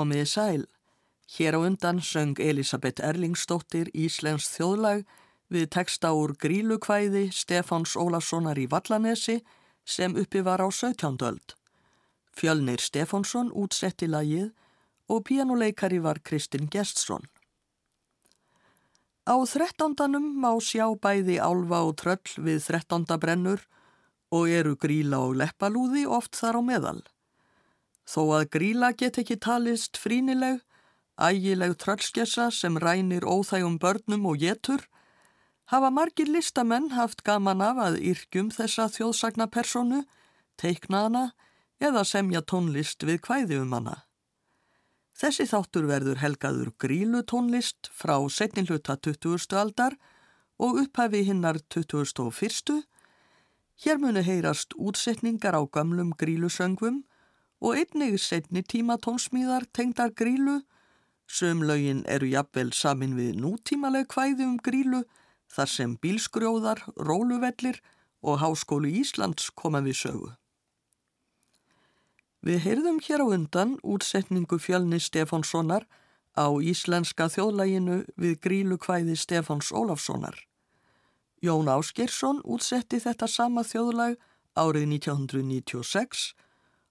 Komiði sæl. Hér á undan söng Elisabeth Erlingsdóttir Íslensk þjóðlag við texta úr grílukvæði Stefáns Ólarssonar í Vallanesi sem uppi var á 17. öld. Fjölnir Stefánsson útsetti lagið og píjánuleikari var Kristinn Gestsson. Á þrettándanum má sjá bæði álfa og tröll við þrettándabrennur og eru gríla og leppalúði oft þar á meðal. Þó að gríla get ekki talist frínileg, ægileg tröllskessa sem rænir óþægum börnum og getur, hafa margir listamenn haft gaman af að yrkjum þessa þjóðsagnapersonu, teikna hana eða semja tónlist við kvæði um hana. Þessi þáttur verður helgaður grílu tónlist frá setninluta 20. aldar og upphafi hinnar 21. Hér munu heyrast útsetningar á gamlum grílusöngvum og einnig setni tímatónsmíðar tengdar grílu, söm lögin eru jafnvel samin við nútímaleg kvæði um grílu þar sem bílsgrjóðar, róluvellir og Háskólu Íslands koma við sögu. Við heyrðum hér á undan útsetningu fjölni Stefánssonar á íslenska þjóðlæginu við grílu kvæði Stefáns Ólafssonar. Jón Áskersson útsetti þetta sama þjóðlag árið 1996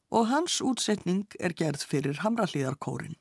og hans útsetning er gerð fyrir Hamrallíðarkórin.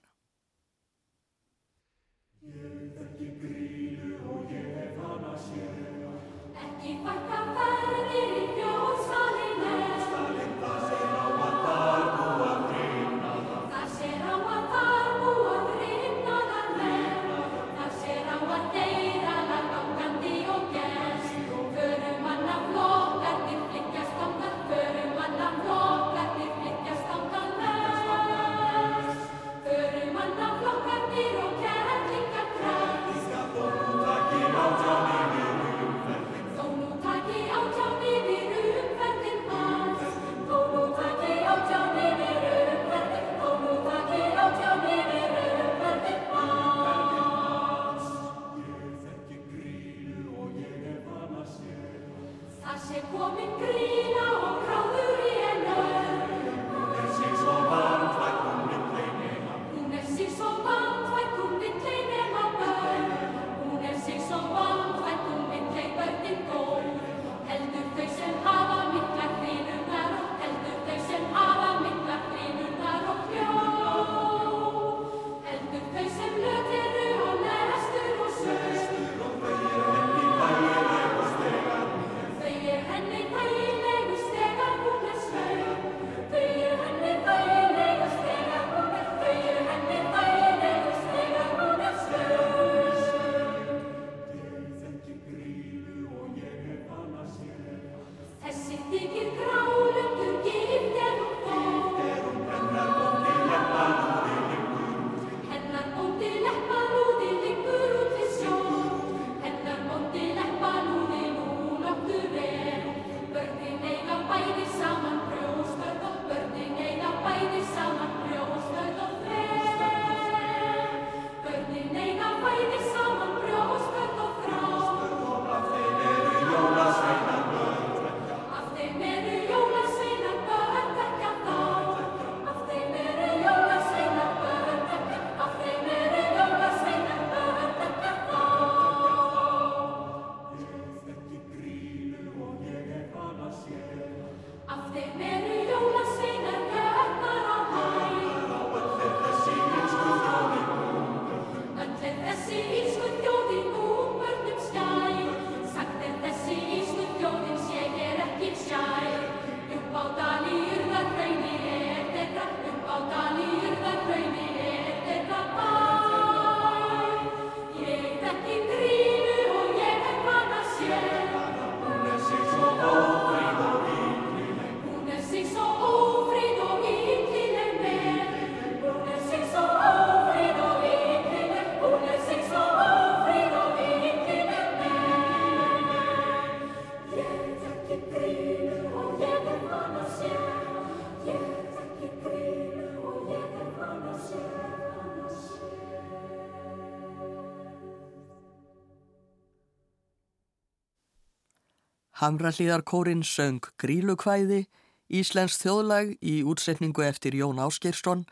Hamrallíðarkórin söng Grílukvæði, Íslensk þjóðlag í útsetningu eftir Jón Áskeirsson,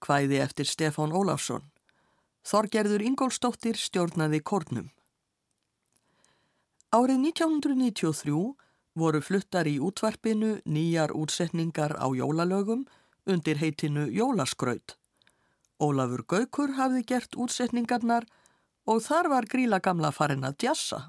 kvæði eftir Stefán Óláfsson. Þorgerður Ingólstóttir stjórnaði kórnum. Árið 1993 voru fluttar í útvarpinu nýjar útsetningar á jólalögum undir heitinu Jólaskraut. Ólafur Gaukur hafði gert útsetningarnar og þar var gríla gamla farin að djassa.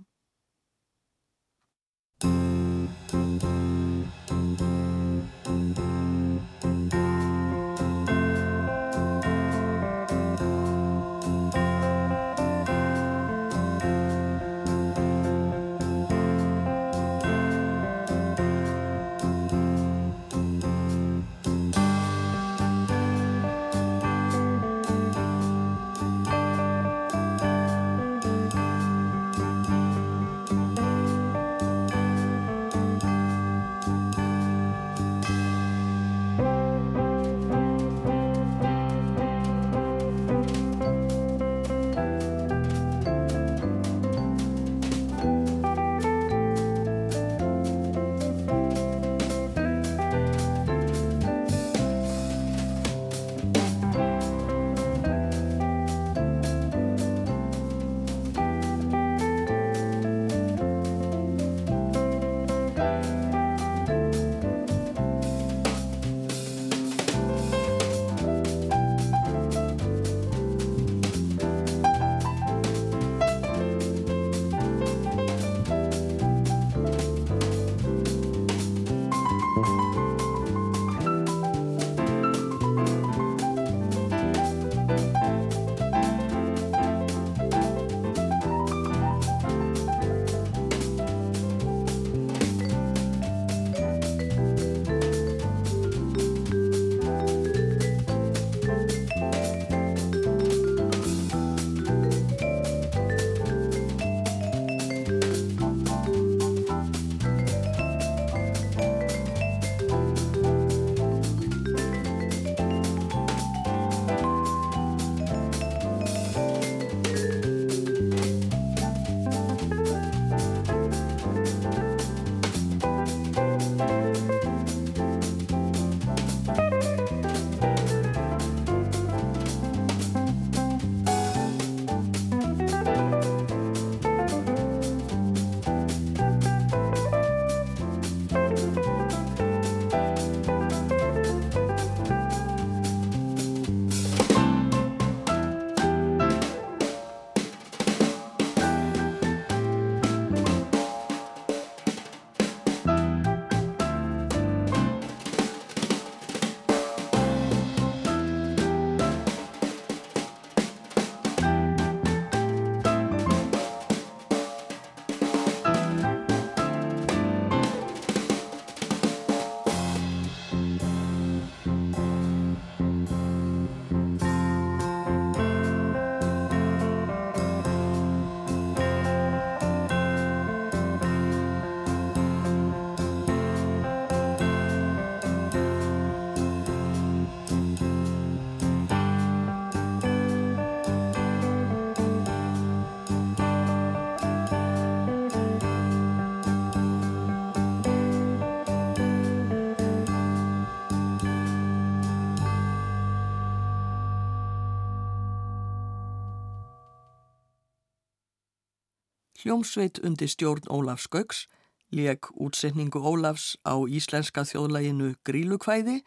Hljómsveit undir stjórn Ólafs Gauks leik útsetningu Ólafs á íslenska þjóðlæginu Grílukvæði.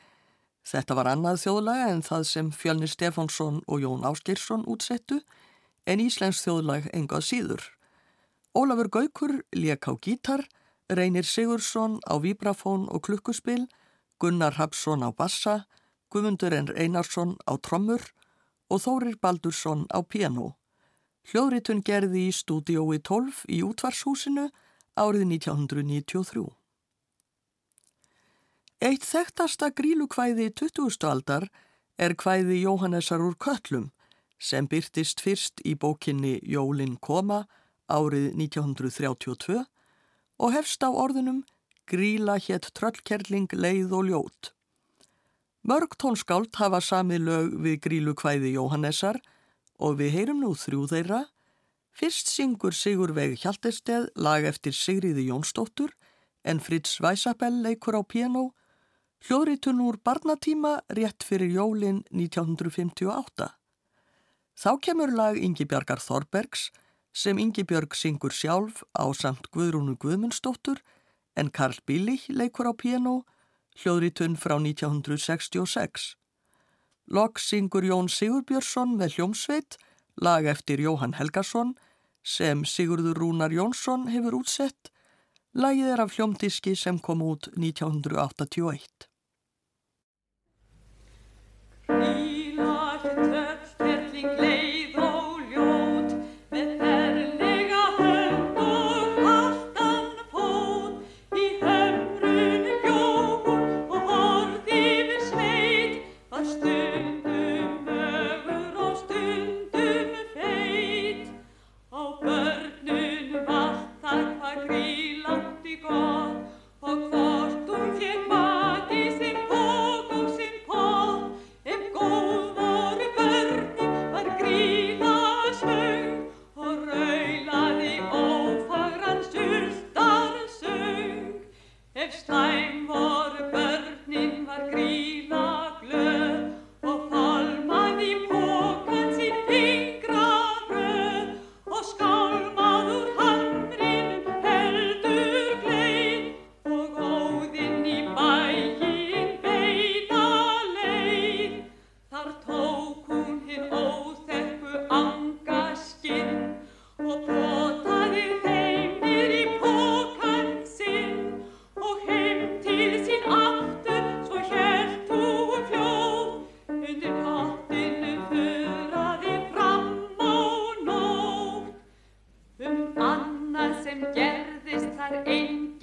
Þetta var annað þjóðlæga en það sem Fjölnir Stefánsson og Jón Áskeirsson útsettu en íslensk þjóðlæg engað síður. Ólafur Gaukur leik á gítar, Reynir Sigursson á vibrafón og klukkuspil, Gunnar Hapsson á bassa, Guðmundur N. Einarsson á trommur og Þórir Baldursson á piano. Hljóðritun gerði í stúdiói 12 í útvarshúsinu árið 1993. Eitt þekktasta grílukvæði 20. aldar er kvæði Jóhannesar úr Köllum sem byrtist fyrst í bókinni Jólin koma árið 1932 og hefst á orðunum Gríla hétt tröllkerling leið og ljót. Mörg tónskált hafa samið lög við grílukvæði Jóhannessar og við heyrum nú þrjú þeirra. Fyrst syngur Sigur Veg Hjaltesteð lag eftir Sigriði Jónsdóttur en Fritz Weisabell leikur á piano, hljóðritun úr barnatíma rétt fyrir jólin 1958. Þá kemur lag Ingi Bjargar Þorbergs sem Ingi Björg syngur sjálf á samt Guðrúnu Guðmundsdóttur en Karl Billig leikur á piano, hljóðritun frá 1966. Lokk syngur Jón Sigurbjörnsson með hljómsveit, lag eftir Jóhann Helgason sem Sigurður Rúnar Jónsson hefur útsett. Lagið er af hljómdiski sem kom út 1981. Þar tók hún hinn og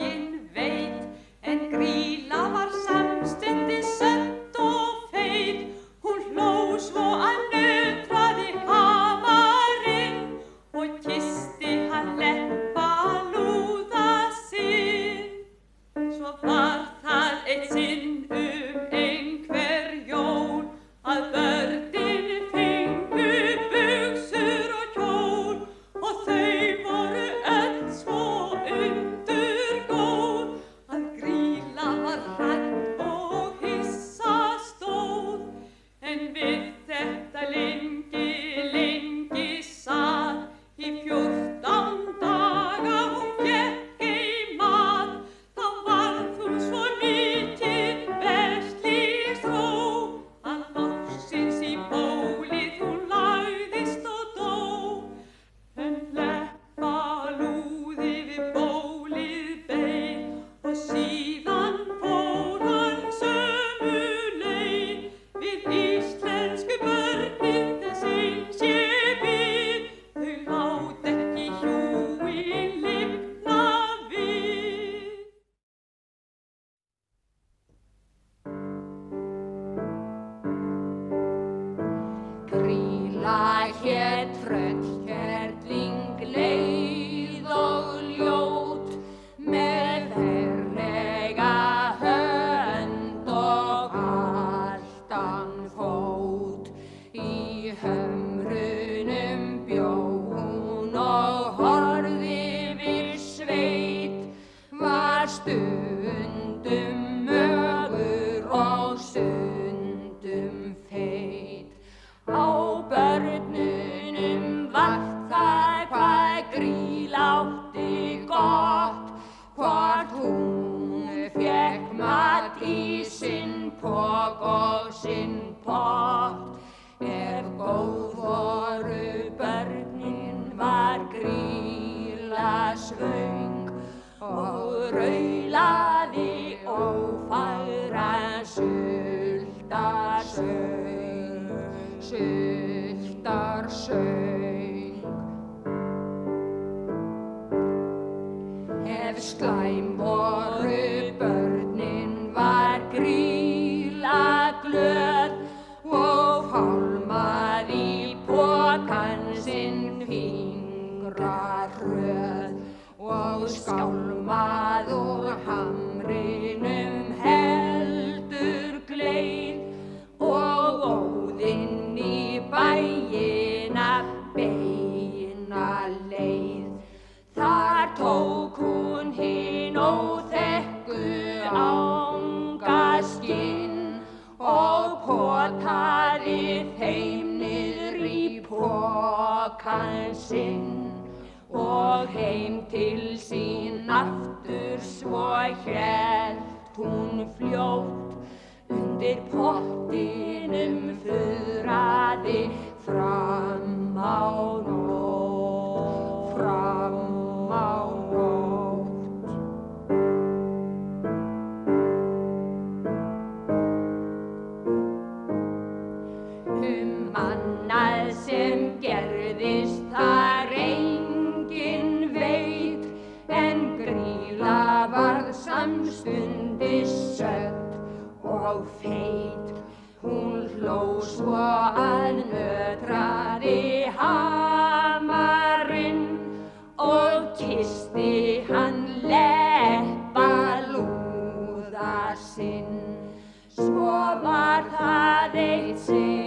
pokan sinn og heim til sín. Aftur svo hélt hún fljótt undir pottinum fyrraði fram á nótt, og feit. Hún hló svo að nötraði hamarinn og kisti hann leppa lúða sinn. Svo var það eitt sinn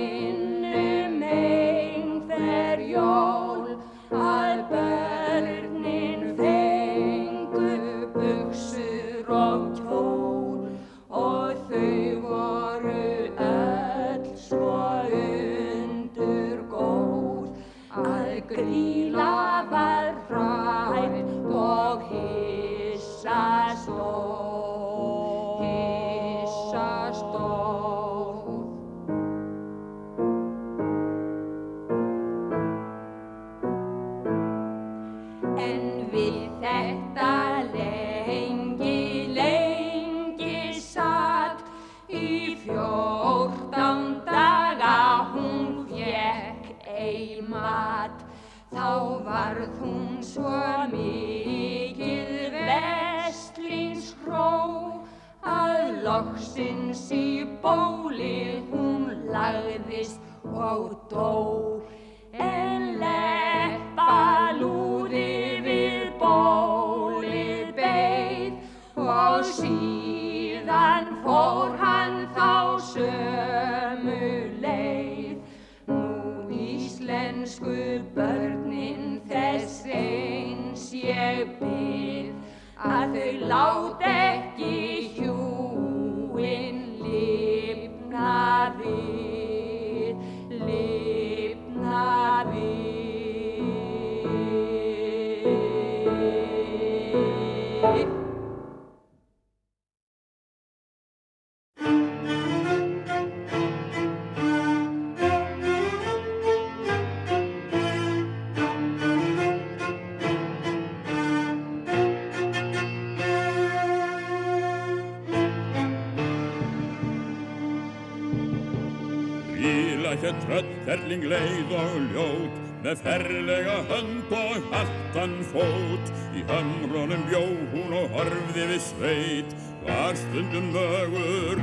hönd og hattan fót. Í hamrónum bjó hún og horfði við sveit. Var stundum mögur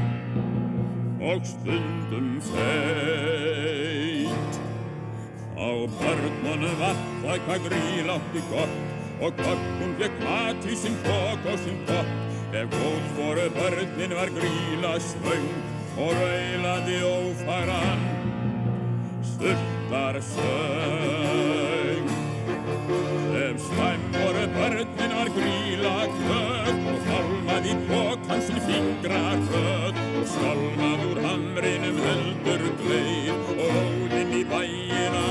og stundum feit. Á börnunum var það hvað gríl átti gott. Og gott hún fekk mat í sinn bók og sinn gott ef góð voru börnin var gríla svöng og raulandi ófæran stuttar söng gríla kvöð og fálmaði bókan sinn fingra kvöð og skálmað úr hamrinum höldur gleið og ólinn í bæina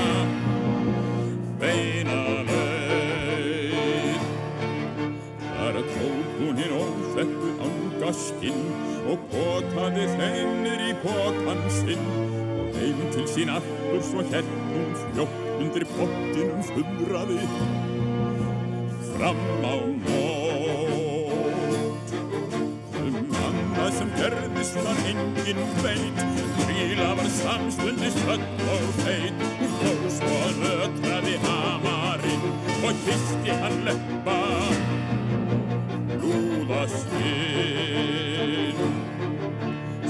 beina leið. Þar tók hún hinn óþekku angaskinn og potaði þeimnir í pokan sinn. Og heim til sín aftur svo hér hún fljótt undir pottinum fullraði fram á nótt. Um annað sem gerðist var engin veit. Gríla var samstundist höll og feit. Hló svo nötraði hamarinn og kisti hann leppa. Lúðastinn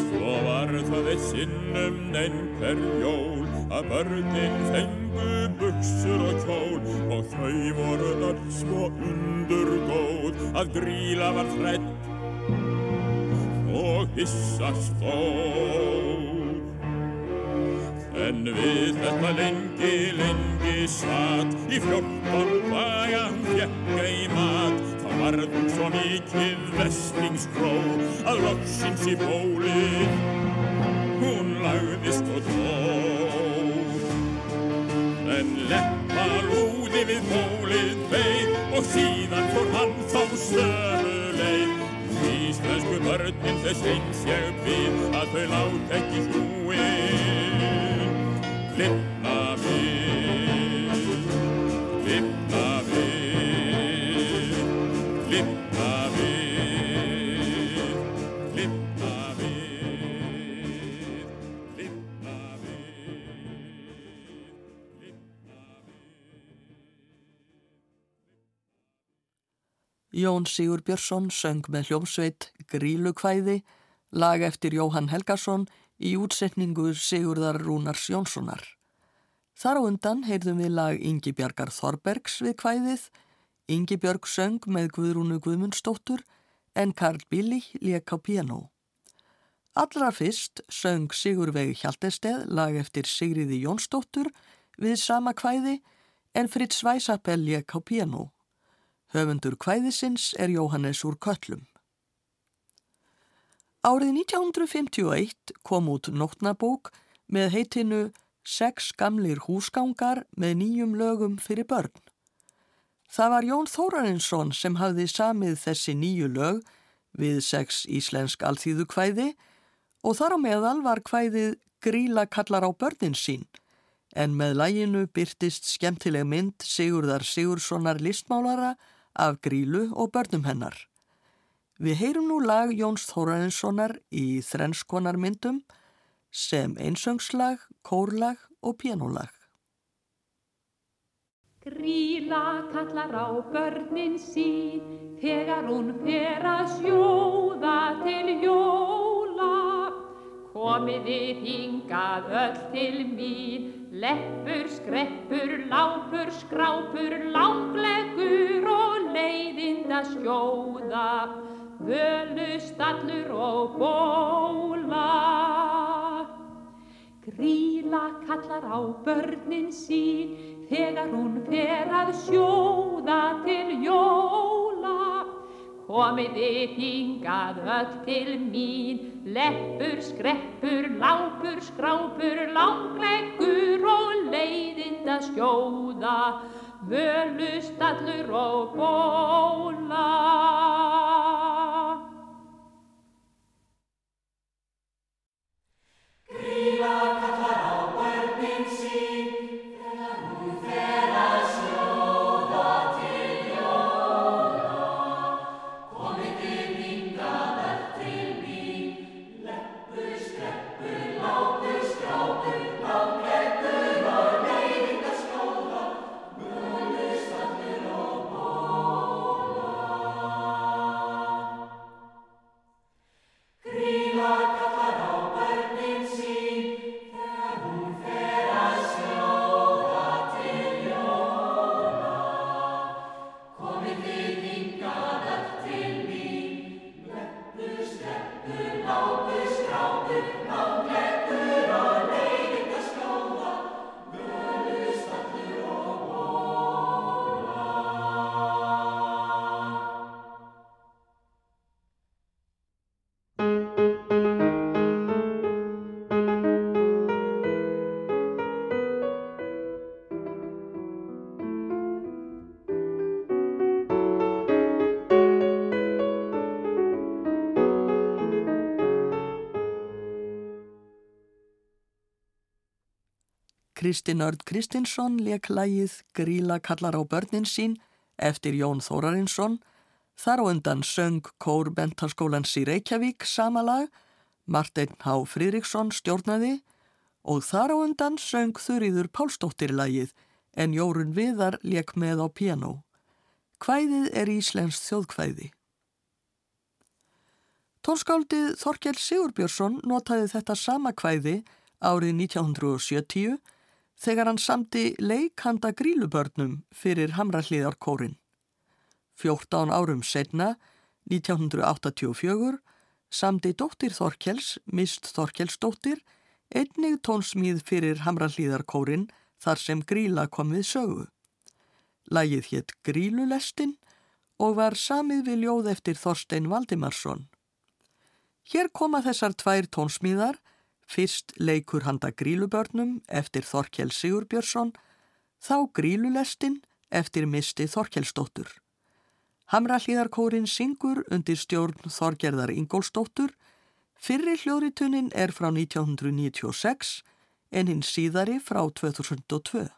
Svo var það eitt sinnum einhver jól að börnin fengu buksur og kjól og þau voru öll svo undurgóð að gríla var hrætt og hissa stóð. En við þetta lengi, lengi satt í fjórtán daga fjekk ei mat þá varð hún svo mikið vestlingskró að loksins í bólið hún lagðist og dó. En leppa lúði við bólið beig og síðan fór hann þá sömu leið. Íslensku börnin þess eins ég við að þau lát ekki snúin. Jón Sigur Björnsson söng með hljómsveit Grílukvæði, lag eftir Jóhann Helgason í útsetningu Sigurðar Rúnars Jónssonar. Þar á undan heyrðum við lag Ingi Bjargar Þorbergs við kvæðið, Ingi Björg söng með Guðrúnu Guðmundsdóttur en Karl Billy lék á piano. Allra fyrst söng Sigurveig Hjaltesteð lag eftir Sigriði Jónsdóttur við sama kvæði en Fritz Weisapel lék á piano. Höfundur kvæðisins er Jóhannes úr Köllum. Árið 1951 kom út nótnabók með heitinu Sex gamlir húsgangar með nýjum lögum fyrir börn. Það var Jón Þórarinsson sem hafði samið þessi nýju lög við sex íslensk alþýðu kvæði og þar á meðal var kvæðið Gríla kallar á börnin sín en með læginu byrtist skemmtileg mynd Sigurðar Sigurssonar listmálara af Grílu og börnum hennar. Við heyrum nú lag Jóns Þórarinssonar í þrennskonar myndum sem einsöngslag, kórlag og pianolag. Gríla kallar á börnin sín þegar hún fer að sjóða til jóla. Komiði hingað öll til mín, leppur, skreppur, lápur, skrápur, langleggur og leiðinda skjóða, völustallur og bóla. Gríla kallar á börnin sín þegar hún fer að sjóða til jóla. Komiði hingað öll til mín, leppur, skreppur, lápur, skrápur, langleggur og leiðinda skjóða, völustallur og bóla. Kristinn Örd Kristinsson leik lægið Gríla kallar á börnin sín eftir Jón Þórarinsson. Þar á undan söng Kór Bentaskólans í Reykjavík sama lag, Marteinn H. Fridriksson stjórnaði og þar á undan söng Þurriður Pálsdóttir lægið en Jórun Viðar leik með á piano. Kvæðið er Íslensk þjóðkvæði. Tónskáldið Þorkjell Sigurbjörnsson notaði þetta sama kvæði árið 1970 þegar hann samti leikhanda grílubörnum fyrir Hamrallíðarkórin. 14 árum setna, 1984, samti dóttir Þorkjells, Mist Þorkjellsdóttir, einnig tónsmíð fyrir Hamrallíðarkórin þar sem gríla kom við sögu. Lægið hétt Grílulestin og var samið við ljóð eftir Þorstein Valdimarsson. Hér koma þessar tvær tónsmíðar, fyrst leikur handa grílubörnum eftir Þorkjell Sigurbjörnsson, Þá grílulestin eftir misti Þorkelsdóttur. Hamra hlýðarkórin syngur undir stjórn Þorgerðar Ingólsdóttur. Fyrri hljóðritunin er frá 1996 en hinn síðari frá 2002.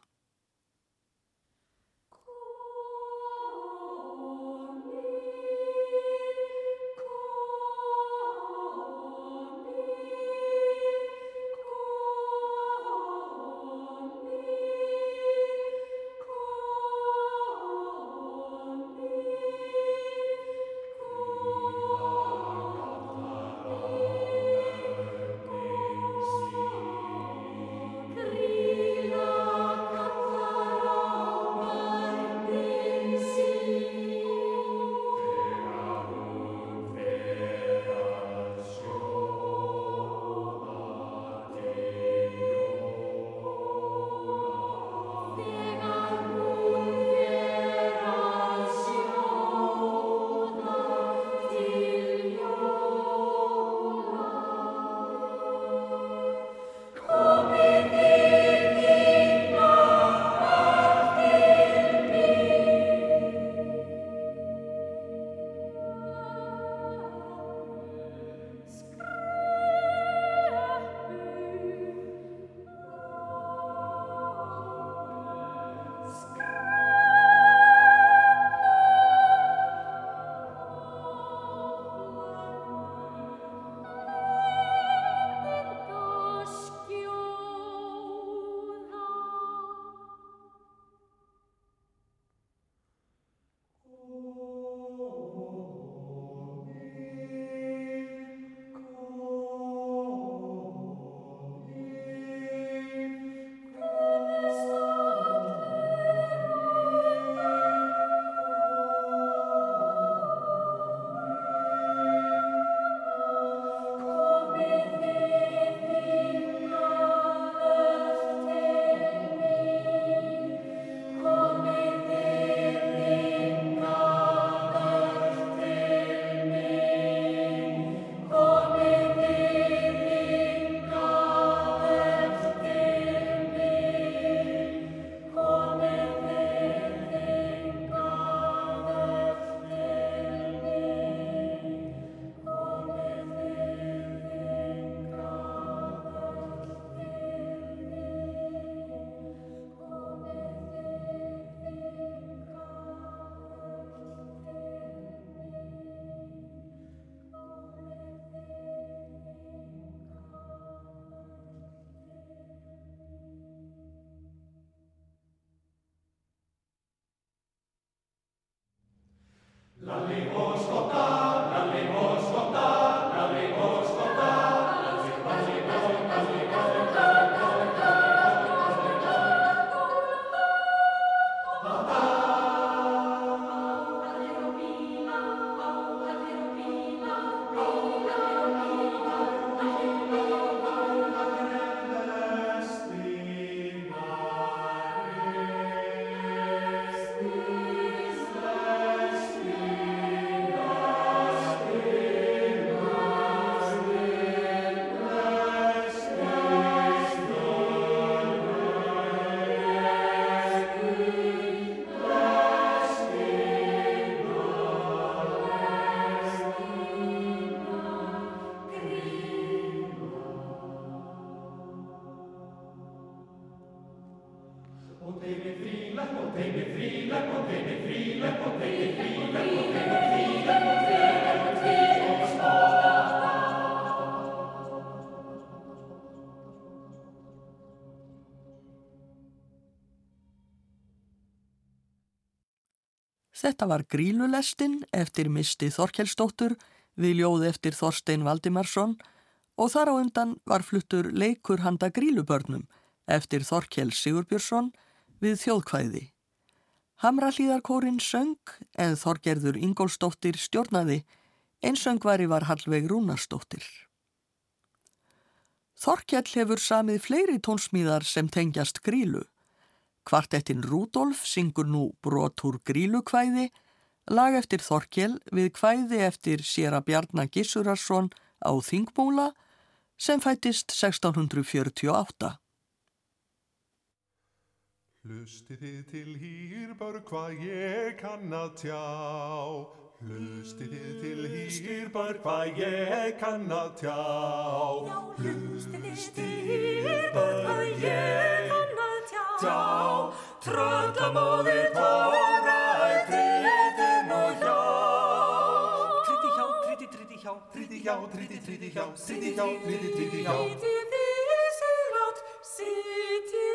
Þetta var Grílulestin eftir Misti Þorkelsdóttur við ljóð eftir Þorstein Valdimarsson og þar á undan var fluttur leikur handa Grílubörnum eftir Þorkel Sigurbjörnsson við þjóðkvæði. Hamrallíðarkórin söng en Þorgerður Ingólsdóttir stjórnaði, einsöngvari var Hallveig Rúnarsdóttir. Þorkell hefur samið fleiri tónsmíðar sem tengjast grílu. Kvartettin Rúdolf syngur nú brotur grílukvæði, lag eftir Þorkell við kvæði eftir Sjera Bjarnar Gissurarsson á Þingmúla sem fættist 1648. Hlustið þið til hýrbörg hvað ég kann að tjá. Hlustið þið til hýrbörg hvað ég kann að tjá. Hlustið þið til hýrbörg hvað ég kann að tjá. Tröllamóðir tóra er tritin og hjá. Tríti hjá, tríti, tríti hjá, Tríti hjá, tríti, tríti hjá, tríti hjá, tríti, tríti hjá. Sitið þið silátt, sitið þið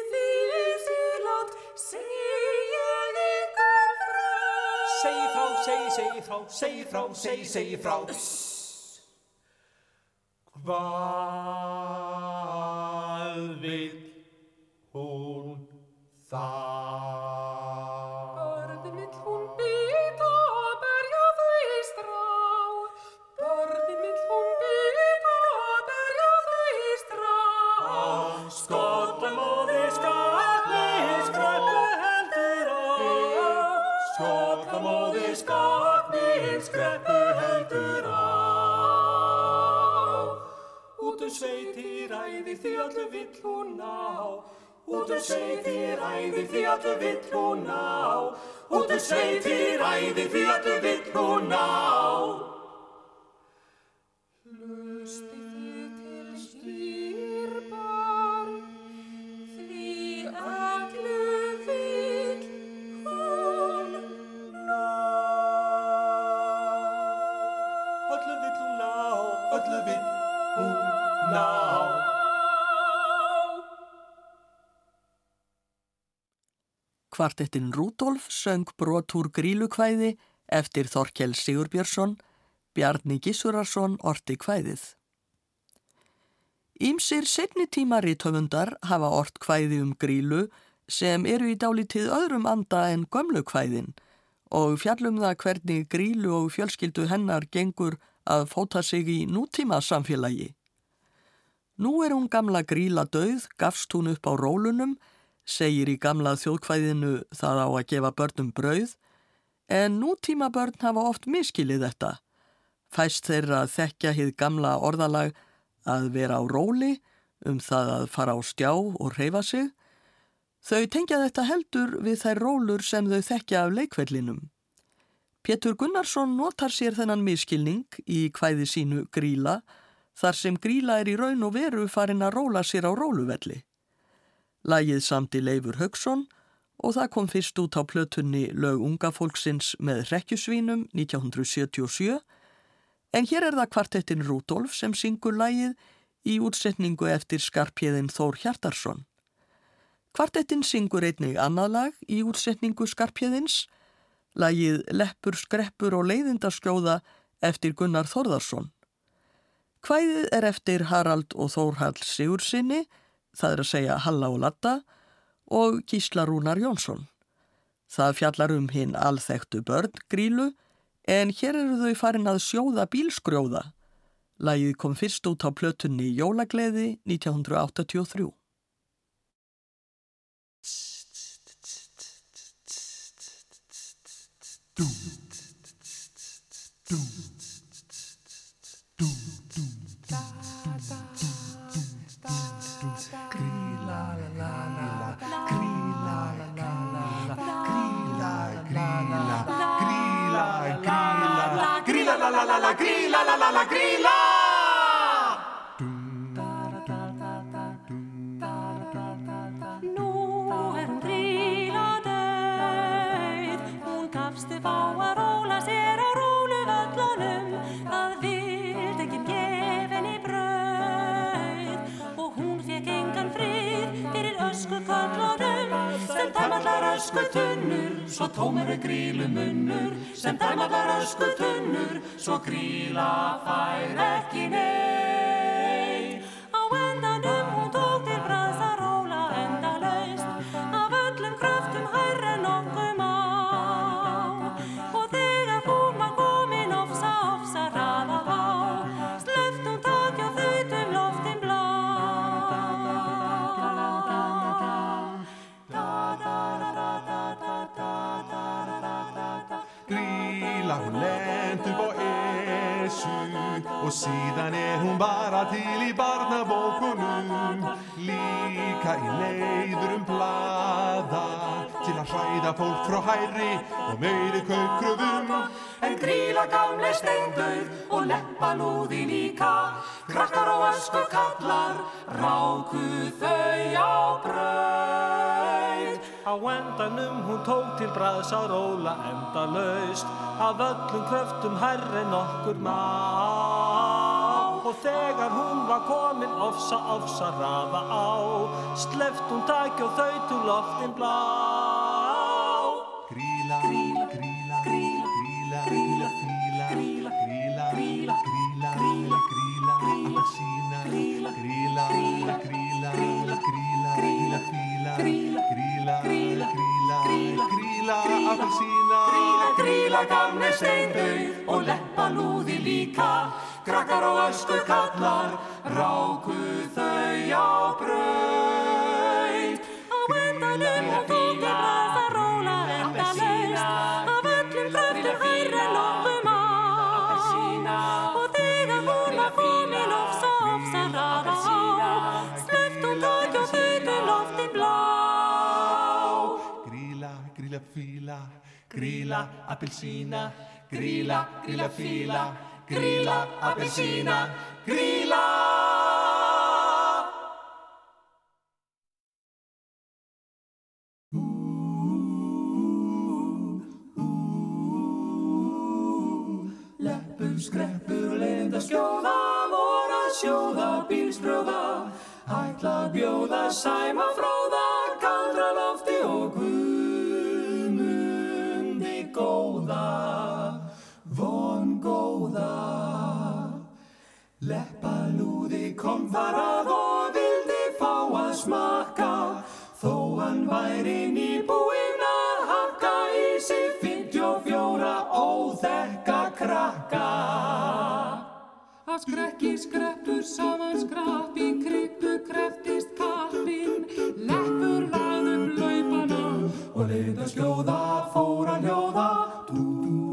Segi frá, segi, segi frá, segi frá, segi, segi frá. Hvað hún ná. Út um sveitir æði því allu vill hún ná. Út um sveitir æði því allu vill hún ná. Kvartettin Rúdolf söng brotúr grílukvæði eftir Þorkel Sigurbjörnsson, Bjarni Gissurarsson orti kvæðið. Ímsir setni tíma rítöfundar hafa ort kvæði um grílu sem eru í dálítið öðrum anda en gömlu kvæðin og fjallum það hvernig grílu og fjölskyldu hennar gengur að fóta sig í nútíma samfélagi. Nú er hún gamla gríla döið, gafst hún upp á rólunum, segir í gamla þjóðkvæðinu það á að gefa börnum brauð, en nútíma börn hafa oft miskilið þetta. Fæst þeirra að þekkja hið gamla orðalag að vera á róli, um það að fara á stjá og reyfa sig. Þau tengja þetta heldur við þær rólur sem þau þekkja af leikvellinum. Pétur Gunnarsson notar sér þennan miskilning í kvæði sínu Gríla, þar sem Gríla er í raun og veru farin að róla sér á róluvelli. Lægið samt í Leifur Högson og það kom fyrst út á plötunni Lög unga fólksins með rekkjusvínum 1977 en hér er það kvartettin Rúdolf sem syngur lægið í útsetningu eftir skarpjeðin Þór Hjartarsson. Kvartettin syngur einnig annað lag í útsetningu skarpjeðins, lægið Leppur, skreppur og leiðindaskjóða eftir Gunnar Þórðarsson. Hvæðið er eftir Harald og Þórhall Sigursinni, það er að segja Halla og Latta, og Gísla Rúnar Jónsson. Það fjallar um hinn alþektu börn grílu, en hér eru þau farin að sjóða bílskrjóða. Lægið kom fyrst út á plötunni Jólagleði 1983. Gríla, la, la la la, gríla! Nú er hún gríla döið, hún gafst upp á að róla sér á róluvöllunum, það vild ekki gef henni brauð. Og hún fekk engan frið fyrir ösku köllunum sem tæmallar ösku tunnur, svo tómur er grílu munnur sem tæmallar ösku tunnur, svo gríla fær ekki nei. Gríla gamle steindauð og leppa lúði líka. Krakkar og ösku kallar ráku þau á brauð Á endanum hún tók til bræðs að róla endalaust af öllum kröftum herri nokkur má. Og þegar hún var komin ofsa ofsa rafa á sleft hún taki og þau til loftin blá. Gríla, gríla, ráku þau á brauð Á endanum hún tók gríla, appelsína, gríla, gríla, fíla, gríla, appelsína, gríla. Leppur, skreppur og leiðinda skjóða voru að sjóða bílsbrjóða Ætla að bjóða sæma fróða kaldra kom þar að og vildi fá að smakka. Þó hann væri nýbúinn að hakka í sig 54 óþekka krakka. Af skrekki skreppur saman skrapp í kryppu kreftist kappinn. Leppur lagði upp laupana og leiðinda skjóða fór að hljóða. Dú,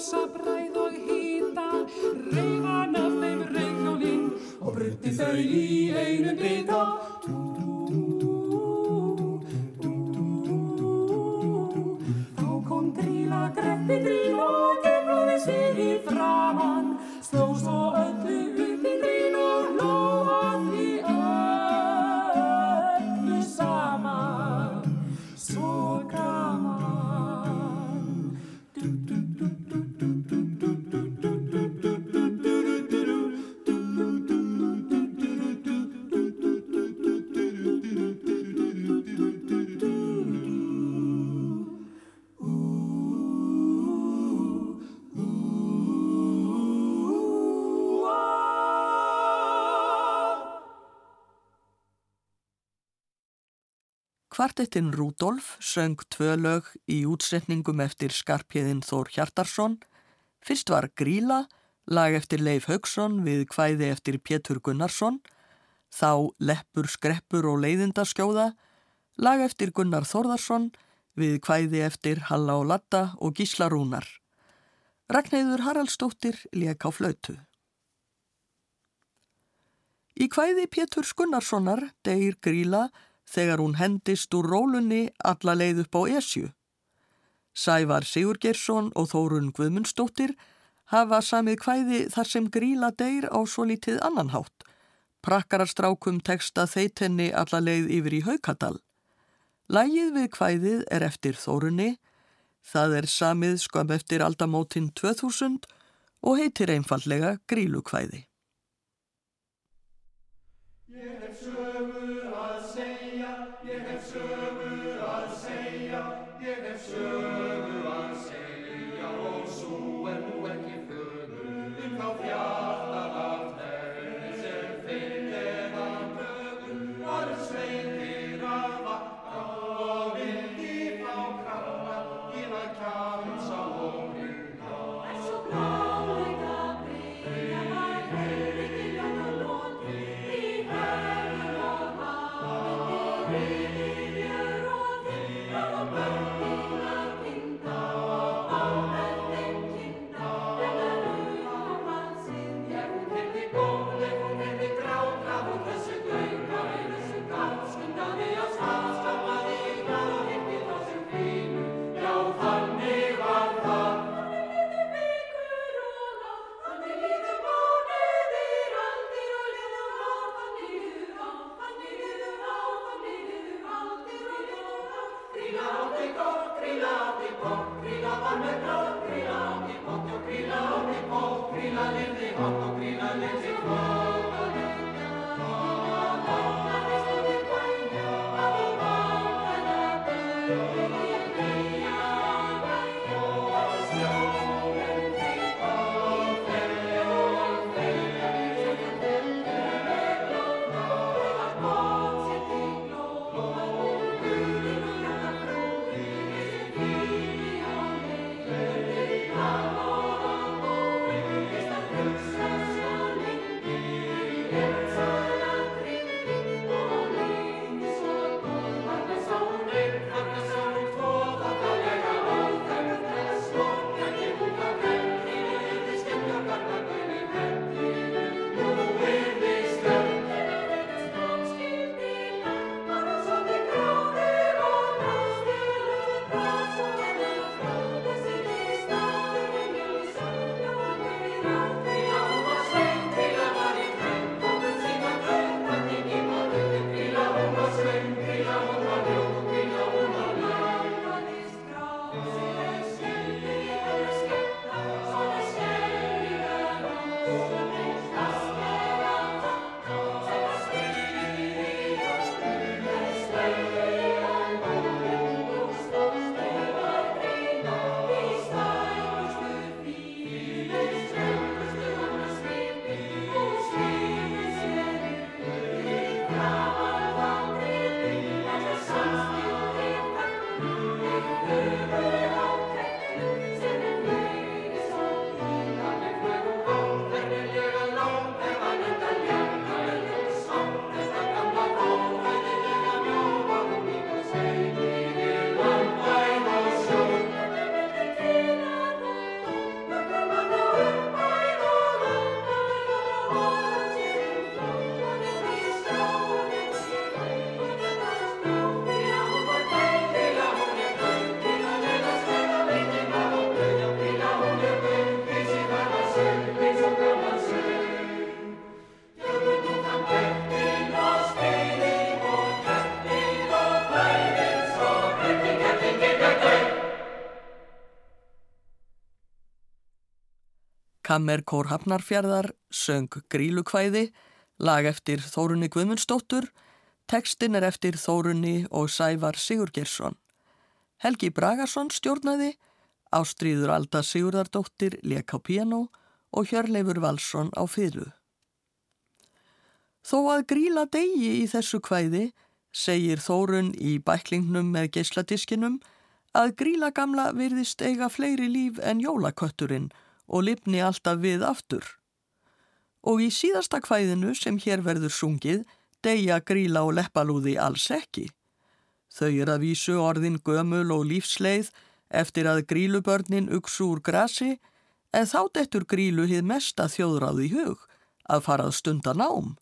í ofsa bræð og hýta Reyfan af þeim reykjólinn og brutti þau í einu bita. Þá kom gríla, greppi gríl og geflaði sig í framann Sló svo Kvartettinn Rúdolf söng tvö lög í útsetningum eftir Skarpjöðin Þór Hjartarsson. Fyrst var Gríla, lag eftir Leif Haugsson við kvæði eftir Pétur Gunnarsson. Þá Leppur, Skreppur og Leiðindaskjóða, lag eftir Gunnar Þórðarsson við kvæði eftir Halla og Latta og Gísla Rúnar. Ragnæður Haraldsdóttir lék á flautu. Í kvæði Péturs Gunnarssonar degir Gríla þegar hún hendist úr rólunni alla leið upp á Esju. Sævar Sigurgeirsson og Þórun Guðmundsdóttir hafa samið kvæði þar sem Gríla deyr á svo lítið annan hátt. Prakkararstrákum teksta þeitenni alla leið yfir í Haukadal. Lægið við kvæðið er eftir Þórunni, það er samið skam eftir aldamótin 2000 og heitir einfallega Grílukvæði. Ég hef sögu að segja, precious. Kammerkór Hafnarfjörðar söng Grílukvæði, lag eftir Þórunni Guðmundsdóttur, tekstin er eftir Þórunni og Sævar Sigurgersson. Helgi Bragarsson stjórnaði, Ástríður Alda Sigurðardóttir leik á piano og Hjörleifur Valsson á fyrru. Þó að gríla degi í þessu kvæði, segir Þórun í bæklingnum með geisladiskinum, að gríla gamla virðist eiga fleiri líf en jólakötturinn og lifni alltaf við aftur. Og í síðasta kvæðinu sem hér verður sungið deyja gríla og leppalúði alls ekki. Þau er að vísu orðin gömul og lífsleið eftir að grílubörnin uksu úr grasi en þá dettur grílu hið mesta þjóðráð í hug að farað stunda nám.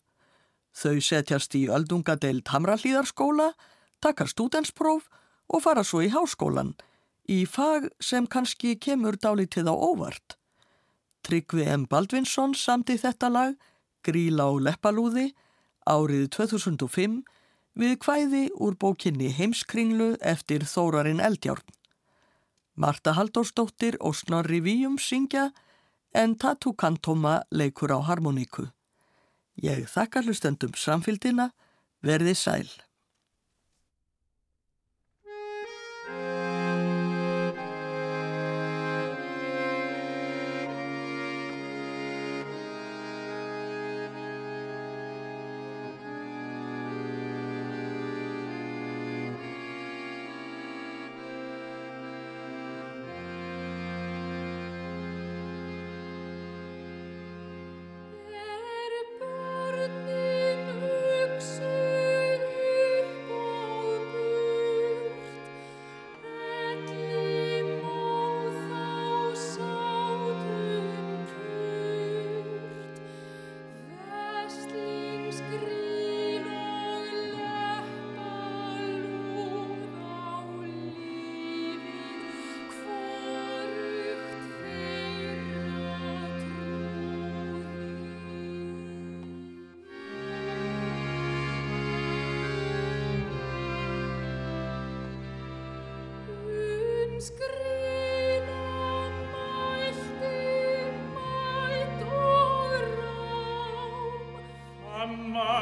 Þau setjast í öldungadeild Hamrallíðarskóla, takkar stúdenspróf og fara svo í háskólan í fag sem kannski kemur dálítið á óvart. Tryggvi M. Baldvinsson samti þetta lag, Gríla og Leppalúði, árið 2005 við kvæði úr bókinni Heimskringlu eftir Þórarinn Eldjárn. Marta Haldórsdóttir og Snorri Víum syngja en Tatu Kantoma leikur á harmoníku. Ég þakkar hlustendum samfélgina, verði sæl.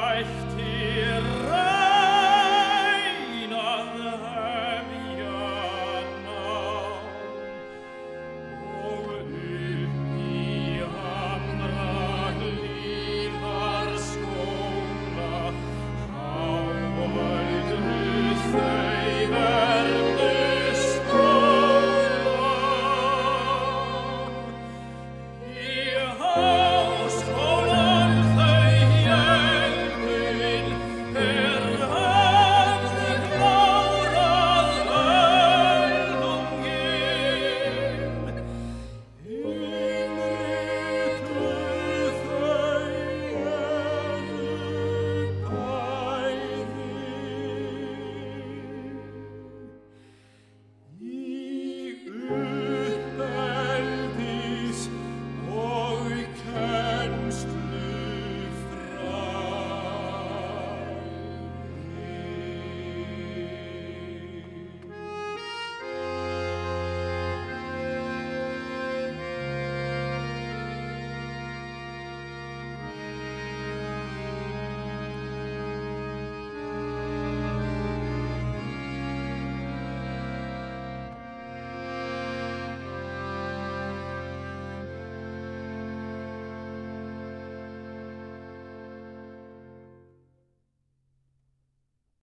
leicht